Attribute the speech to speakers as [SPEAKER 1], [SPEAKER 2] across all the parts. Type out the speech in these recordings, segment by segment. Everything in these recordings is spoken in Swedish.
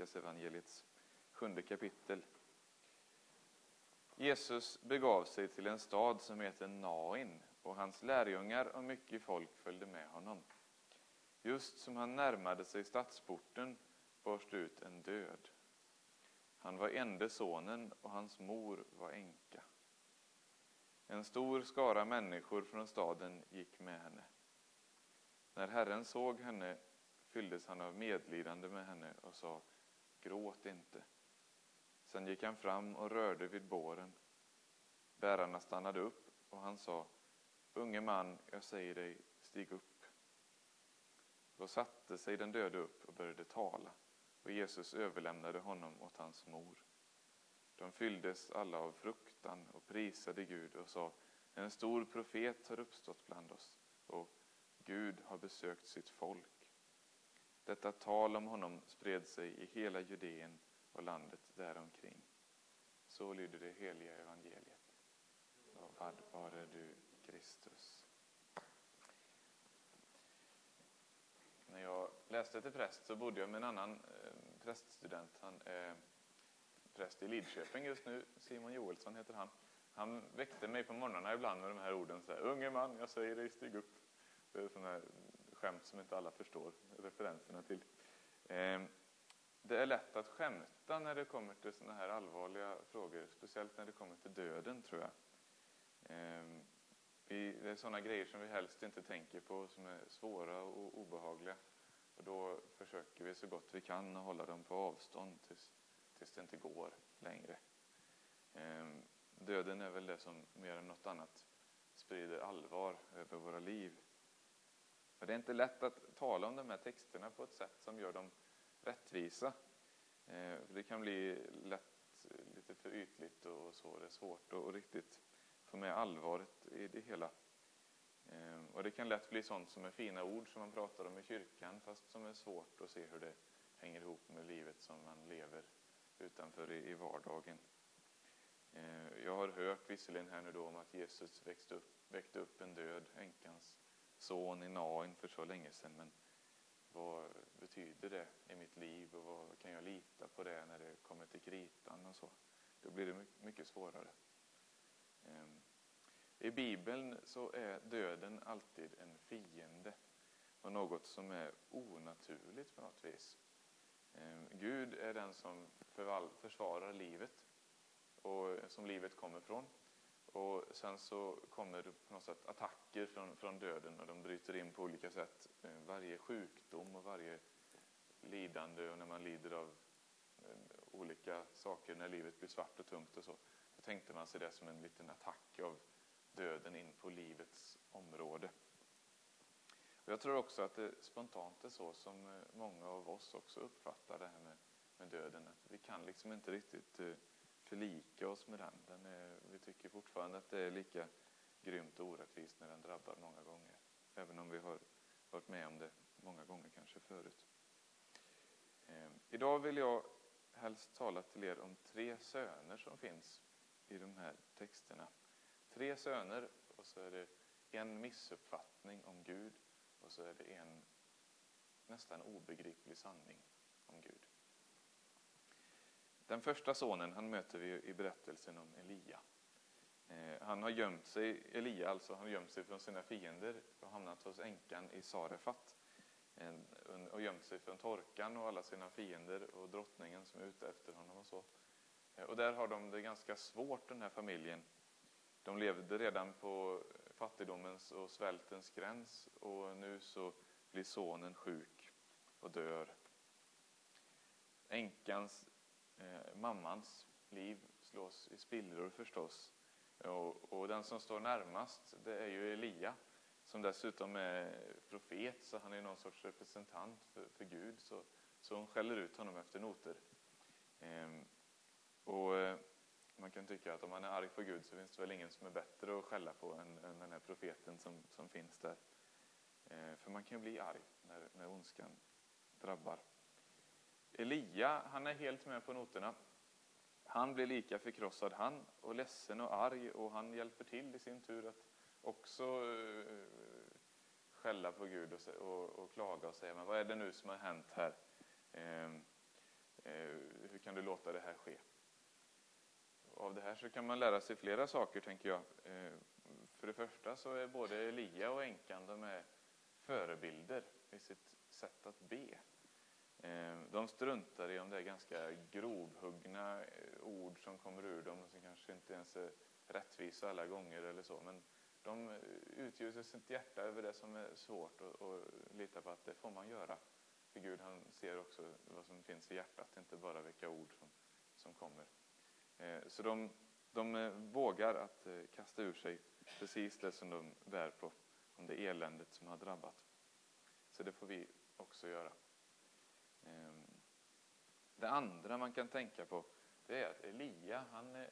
[SPEAKER 1] Lukas evangeliets sjunde kapitel. Jesus begav sig till en stad som heter Nain och hans lärjungar och mycket folk följde med honom. Just som han närmade sig stadsporten bars ut en död. Han var ende sonen och hans mor var änka. En stor skara människor från staden gick med henne. När Herren såg henne fylldes han av medlidande med henne och sa Gråt inte. Sen gick han fram och rörde vid båren. Bärarna stannade upp och han sa Unge man, jag säger dig, stig upp. Då satte sig den döde upp och började tala och Jesus överlämnade honom åt hans mor. De fylldes alla av fruktan och prisade Gud och sa En stor profet har uppstått bland oss och Gud har besökt sitt folk. Detta tal om honom spred sig i hela Judeen och landet däromkring. Så lyder det heliga evangeliet. Lovad vare du, Kristus. När jag läste till präst så bodde jag med en annan eh, präststudent. Han är präst i Lidköping just nu. Simon Joelsson heter han. Han väckte mig på morgnarna ibland med de här orden. Så här, Unge man, jag säger dig, stig upp. Det är sådana här skämt som inte alla förstår referenserna till. Ehm, det är lätt att skämta när det kommer till sådana här allvarliga frågor, speciellt när det kommer till döden tror jag. Ehm, det är sådana grejer som vi helst inte tänker på, som är svåra och obehagliga. Och då försöker vi så gott vi kan att hålla dem på avstånd tills, tills det inte går längre. Ehm, döden är väl det som mer än något annat sprider allvar över våra liv. Och det är inte lätt att tala om de här texterna på ett sätt som gör dem rättvisa. Eh, för det kan bli lätt eh, lite för ytligt och så. Det är svårt att riktigt få med allvaret i det hela. Eh, och det kan lätt bli sånt som är fina ord som man pratar om i kyrkan fast som är svårt att se hur det hänger ihop med livet som man lever utanför i vardagen. Jag har hört visserligen här nu då om att Jesus växte upp, väckte upp en död änkans son i Nain för så länge sedan. Men vad betyder det i mitt liv och vad kan jag lita på det när det kommer till kritan och så? Då blir det mycket svårare. Ehm, I Bibeln så är döden alltid en fiende och något som är onaturligt på något vis. Ehm, Gud är den som försvarar livet och som livet kommer från. Och sen så kommer det på något sätt attacker från, från döden och de bryter in på olika sätt. Eh, varje sjukdom och varje lidande och när man lider av eh, olika saker när livet blir svart och tungt och så. Då tänkte man sig det som en liten attack av döden in på livets område. Och jag tror också att det spontant är så som eh, många av oss också uppfattar det här med, med döden. Att vi kan liksom inte riktigt förlika oss med den. den är, vi tycker fortfarande att det är lika grymt och orättvist när den drabbar många gånger. Även om vi har varit med om det många gånger kanske förut. Eh, idag vill jag helst tala till er om tre söner som finns i de här texterna. Tre söner och så är det en missuppfattning om Gud och så är det en nästan obegriplig sanning om Gud. Den första sonen han möter vi i berättelsen om Elia. Eh, han har gömt sig, Elia alltså, han har gömt sig från sina fiender och hamnat hos änkan i Sarefat och gömt sig från torkan och alla sina fiender och drottningen som är ute efter honom och så. Eh, och där har de det ganska svårt den här familjen. De levde redan på fattigdomens och svältens gräns och nu så blir sonen sjuk och dör. Änkans, eh, mammans liv slås i spillror förstås. Och, och, den som står närmast det är ju Elia som dessutom är profet så han är någon sorts representant för, för Gud. Så, så hon skäller ut honom efter noter. Ehm, och eh, man kan tycka att om man är arg på Gud så finns det väl ingen som är bättre att skälla på än, än den här profeten som, som finns där. Eh, för man kan ju bli arg när, när ondskan drabbar. Elia, han är helt med på noterna. Han blir lika förkrossad han och ledsen och arg och han hjälper till i sin tur att också eh, skälla på Gud och, och, och klaga och säga men vad är det nu som har hänt här? Ehm, eh, hur kan du låta det här ske. Av det här så kan man lära sig flera saker, tänker jag. Ehm, för det första så är både Elia och änkan de är förebilder i sitt sätt att be. Eh, de struntar i om det är ganska grovhuggna eh, ord som kommer ur dem och som kanske inte ens är rättvisa alla gånger eller så. Men de eh, utgjuter sitt hjärta över det som är svårt och, och litar på att det får man göra. För Gud han ser också vad som finns i hjärtat, inte bara vilka ord som, som kommer. Så de, de vågar att kasta ur sig precis det som de bär på, om det eländet som har drabbat. Så det får vi också göra. Ehm, det andra man kan tänka på det är att Elia, han eh,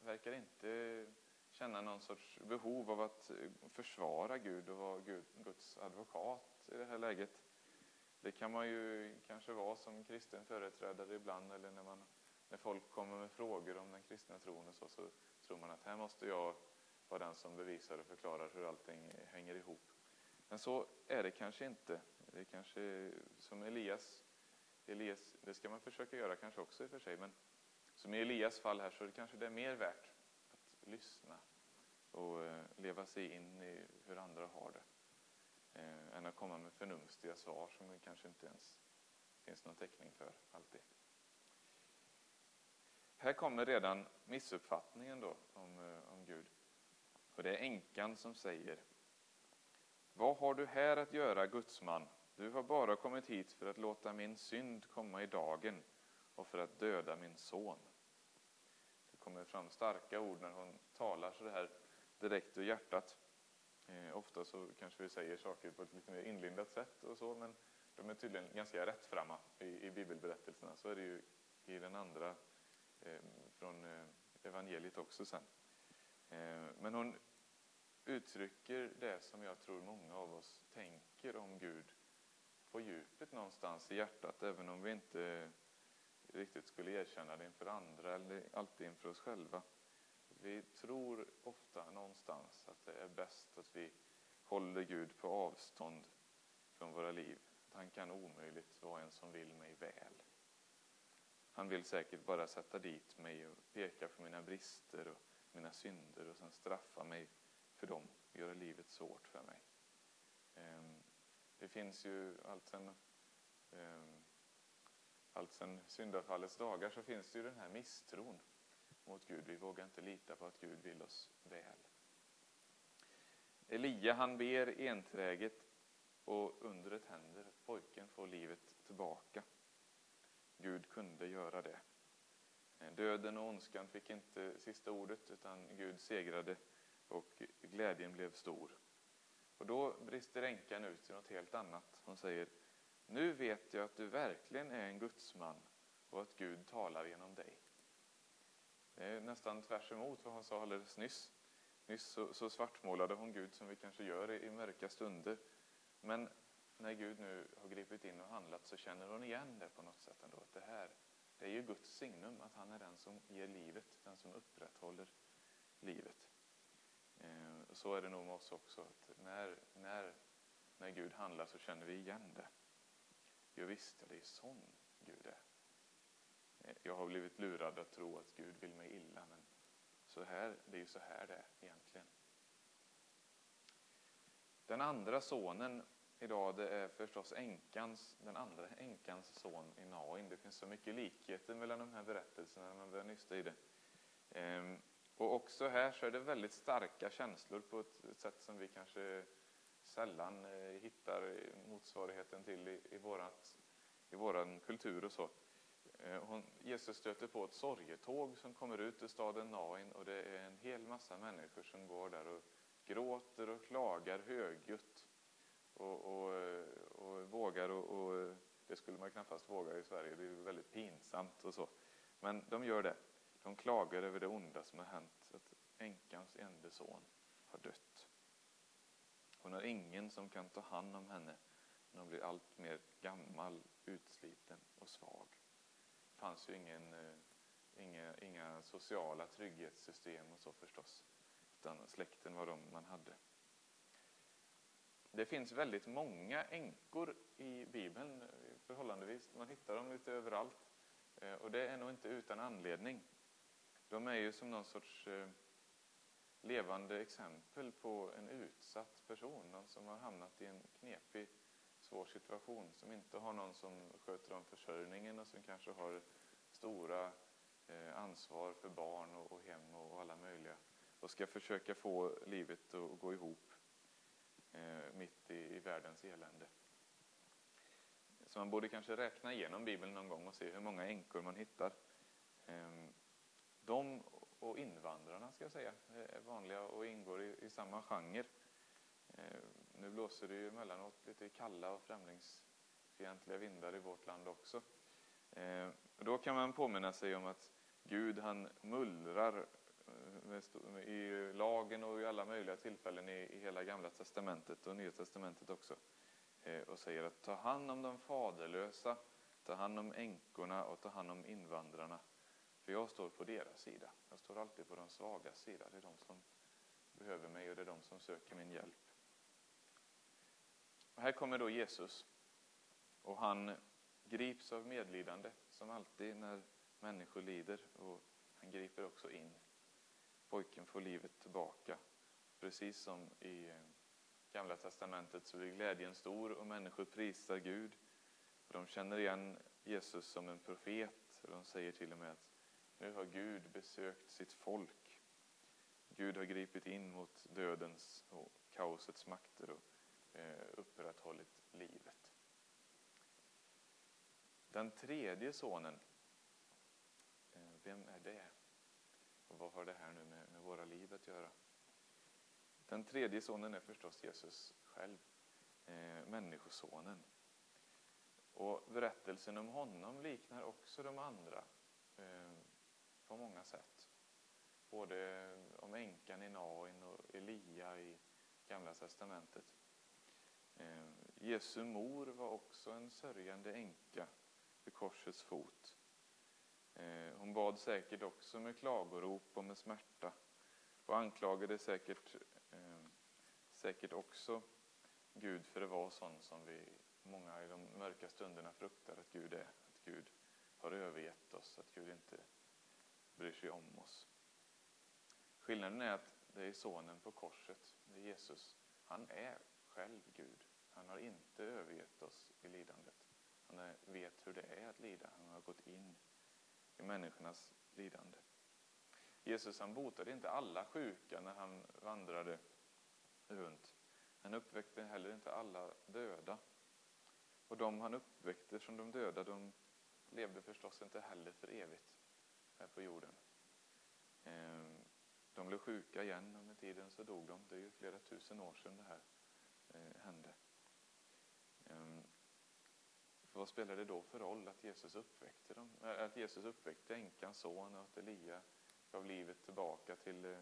[SPEAKER 1] verkar inte känna någon sorts behov av att eh, försvara Gud och vara Guds advokat i det här läget. Det kan man ju kanske vara som kristen företrädare ibland eller när, man, när folk kommer med frågor om den kristna tron och så, så tror man att här måste jag vara den som bevisar och förklarar hur allting hänger ihop. Men så är det kanske inte. Det är kanske som Elias Elias, det ska man försöka göra kanske också i och för sig, men som i Elias fall här så är det kanske det är mer värt att lyssna och eh, leva sig in i hur andra har det. Eh, än att komma med förnumstiga svar som det kanske inte ens finns någon täckning för alltid. Här kommer redan missuppfattningen då om, eh, om Gud. Och det är änkan som säger Vad har du här att göra, gudsman? Du har bara kommit hit för att låta min synd komma i dagen och för att döda min son. Det kommer fram starka ord när hon talar så det här direkt ur hjärtat. Eh, ofta så kanske vi säger saker på ett lite mer inlindat sätt och så, men de är tydligen ganska rättframma i, i bibelberättelserna. Så är det ju i den andra eh, från eh, evangeliet också sen. Eh, men hon uttrycker det som jag tror många av oss tänker om Gud någonstans i hjärtat, även om vi inte riktigt skulle erkänna det inför andra eller alltid inför oss själva. Vi tror ofta någonstans att det är bäst att vi håller Gud på avstånd från våra liv. Att han kan omöjligt vara en som vill mig väl. Han vill säkert bara sätta dit mig och peka på mina brister och mina synder och sen straffa mig för dem och göra livet svårt för mig. Ehm, det finns ju allt sen, Ehm, allt sedan syndafallets dagar så finns det ju den här misstron mot Gud. Vi vågar inte lita på att Gud vill oss väl. Elia han ber enträget och undret händer. Pojken får livet tillbaka. Gud kunde göra det. Ehm, döden och ondskan fick inte sista ordet utan Gud segrade och glädjen blev stor. Och då brister änkan ut i något helt annat. Hon säger, nu vet jag att du verkligen är en gudsman och att Gud talar genom dig. Det är nästan tvärs emot vad hon sa alldeles nyss. Nyss så, så svartmålade hon Gud som vi kanske gör i, i mörka stunder. Men när Gud nu har gripit in och handlat så känner hon igen det på något sätt ändå. Att det här, det är ju Guds signum, att han är den som ger livet, den som upprätthåller livet. Eh, så är det nog med oss också. Att när, när, när Gud handlar så känner vi igen det. Jo visst, ja, det är sån Gud är. Eh, jag har blivit lurad att tro att Gud vill mig illa, men så här, det är ju så här det är egentligen. Den andra sonen idag, det är förstås änkans, den andra änkans son i Nain. Det finns så mycket likheter mellan de här berättelserna när man börjar nysta i det. Ehm, och också här så är det väldigt starka känslor på ett sätt som vi kanske sällan eh, hittar motsvarigheten till i, i, vårat, i våran kultur och så. Eh, hon, Jesus stöter på ett sorgetåg som kommer ut ur staden Nain och det är en hel massa människor som går där och gråter och klagar högljutt och, och, eh, och vågar och, och, det skulle man knappast våga i Sverige, det är ju väldigt pinsamt och så. Men de gör det. De klagar över det onda som har hänt, att änkans enda son har dött. Hon har ingen som kan ta hand om henne när hon blir allt mer gammal, utsliten och svag. Det fanns ju ingen, eh, inga, inga sociala trygghetssystem och så förstås, utan släkten var de man hade. Det finns väldigt många änkor i Bibeln, förhållandevis. Man hittar dem lite överallt. Eh, och det är nog inte utan anledning. De är ju som någon sorts eh, levande exempel på en utsatt person, någon som har hamnat i en knepig, svår situation, som inte har någon som sköter om försörjningen och som kanske har stora eh, ansvar för barn och hem och alla möjliga och ska försöka få livet att gå ihop eh, mitt i världens elände. Så man borde kanske räkna igenom Bibeln någon gång och se hur många änkor man hittar. Eh, de och invandrarna ska jag säga eh, är vanliga och ingår i, i samma genre. Eh, nu blåser det ju emellanåt lite kalla och främlingsfientliga vindar i vårt land också. Eh, då kan man påminna sig om att Gud han mullrar i lagen och i alla möjliga tillfällen i hela Gamla Testamentet och Nya Testamentet också. Och säger att ta hand om de faderlösa, ta hand om änkorna och ta hand om invandrarna. För jag står på deras sida. Jag står alltid på de svagas sida. Det är de som behöver mig och det är de som söker min hjälp. Och här kommer då Jesus. Och han grips av medlidande, som alltid när människor lider. Och han griper också in. Pojken får livet tillbaka. Precis som i eh, Gamla testamentet så blir glädjen stor och människor prisar Gud. Och de känner igen Jesus som en profet och de säger till och med att nu har Gud besökt sitt folk. Gud har gripit in mot dödens och kaosets makter och eh, upprätthållit livet. Den tredje sonen, eh, vem är det? Och vad har det här nu med, med våra liv att göra? Den tredje sonen är förstås Jesus själv, eh, Människosonen. Och berättelsen om honom liknar också de andra eh, på många sätt. Både om änkan i Nain och Elia i Gamla testamentet. Eh, Jesu mor var också en sörjande änka vid korsets fot. Eh, hon bad säkert också med klagorop och med smärta och anklagade säkert eh, säkert också Gud för att vara sån som vi många i de mörka stunderna fruktar att Gud är. Att Gud har övergett oss, att Gud inte bryr sig om oss. Skillnaden är att det är sonen på korset, det är Jesus. Han är själv Gud. Han har inte övergett oss i lidandet. Han vet hur det är att lida. Han har gått in i människornas lidande. Jesus han botade inte alla sjuka när han vandrade runt. Han uppväckte heller inte alla döda. Och de han uppväckte från de döda, de levde förstås inte heller för evigt här på jorden. Ehm, de blev sjuka igen och med tiden så dog de. Det är ju flera tusen år sedan det här eh, hände. För vad spelade det då för roll att Jesus uppväckte dem? Att Jesus uppväckte änkans son och att Elia gav livet tillbaka till eh,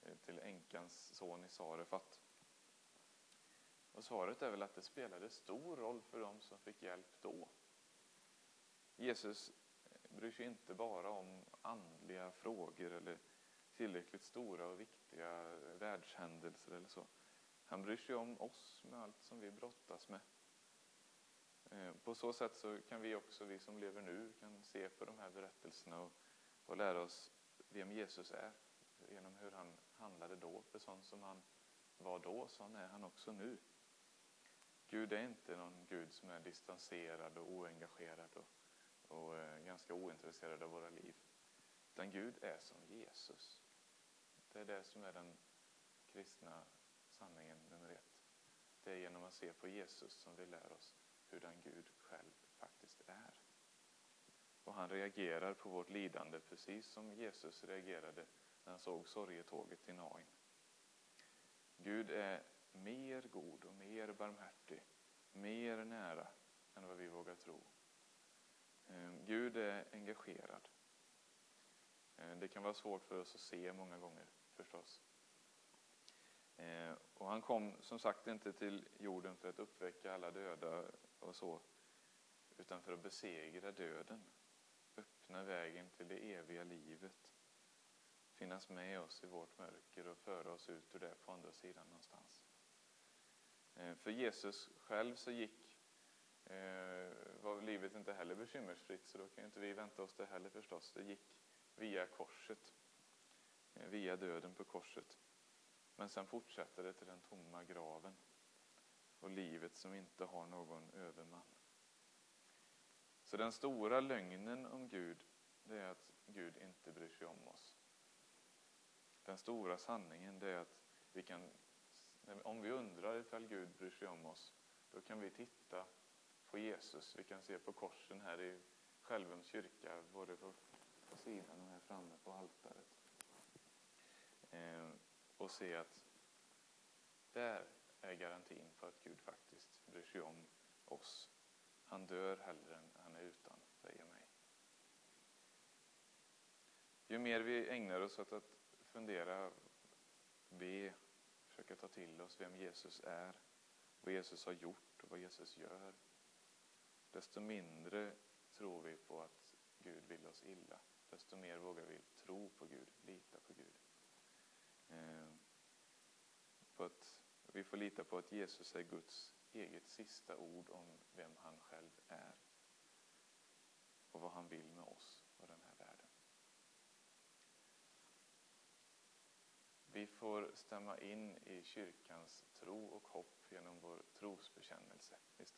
[SPEAKER 1] eh, till änkans son i Sarefat. Och svaret är väl att det spelade stor roll för dem som fick hjälp då. Jesus bryr sig inte bara om andliga frågor eller tillräckligt stora och viktiga världshändelser eller så. Han bryr sig om oss med allt som vi brottas med. Eh, på så sätt så kan vi också, vi som lever nu, kan se på de här berättelserna och, och lära oss vem Jesus är genom hur han handlade då. För sån som han var då, sån är han också nu. Gud är inte någon Gud som är distanserad och oengagerad och, och eh, ganska ointresserade av våra liv. Utan Gud är som Jesus. Det är det som är den kristna sanningen nummer ett. Det är genom att se på Jesus som vi lär oss hur den Gud själv faktiskt är. Och han reagerar på vårt lidande precis som Jesus reagerade när han såg sorgetåget i Nain. Gud är mer god och mer barmhärtig, mer nära än vad vi vågar tro. Eh, Gud är engagerad. Eh, det kan vara svårt för oss att se många gånger förstås. Eh, och han kom som sagt inte till jorden för att uppväcka alla döda och så, utan för att besegra döden, öppna vägen till det eviga livet finnas med oss i vårt mörker och föra oss ut ur det på andra sidan någonstans. För Jesus själv så gick, var livet inte heller bekymmersfritt, så då kan ju inte vi vänta oss det heller förstås. Det gick via korset, eh, via döden på korset. Men sen fortsätter det till den tomma graven och livet som inte har någon överman. Så den stora lögnen om Gud, det är att Gud inte bryr sig om oss. Den stora sanningen, det är att vi kan, om vi undrar ifall Gud bryr sig om oss, då kan vi titta på Jesus. Vi kan se på korsen här i Skälvums kyrka, både på, på sidan och här framme på altaret. Eh, och se att där är garantin för att Gud faktiskt bryr sig om oss. Han dör hellre än han är utan dig och mig. Ju mer vi ägnar oss åt att fundera, be, försöka ta till oss vem Jesus är, vad Jesus har gjort och vad Jesus gör, desto mindre tror vi på att Gud vill oss illa. Desto mer vågar vi tro på Gud, lita på Gud. Eh, på att vi får lita på att Jesus är Guds eget sista ord om vem han själv är och vad han vill med oss och den här världen. Vi får stämma in i kyrkans tro och hopp genom vår trosbekännelse istället.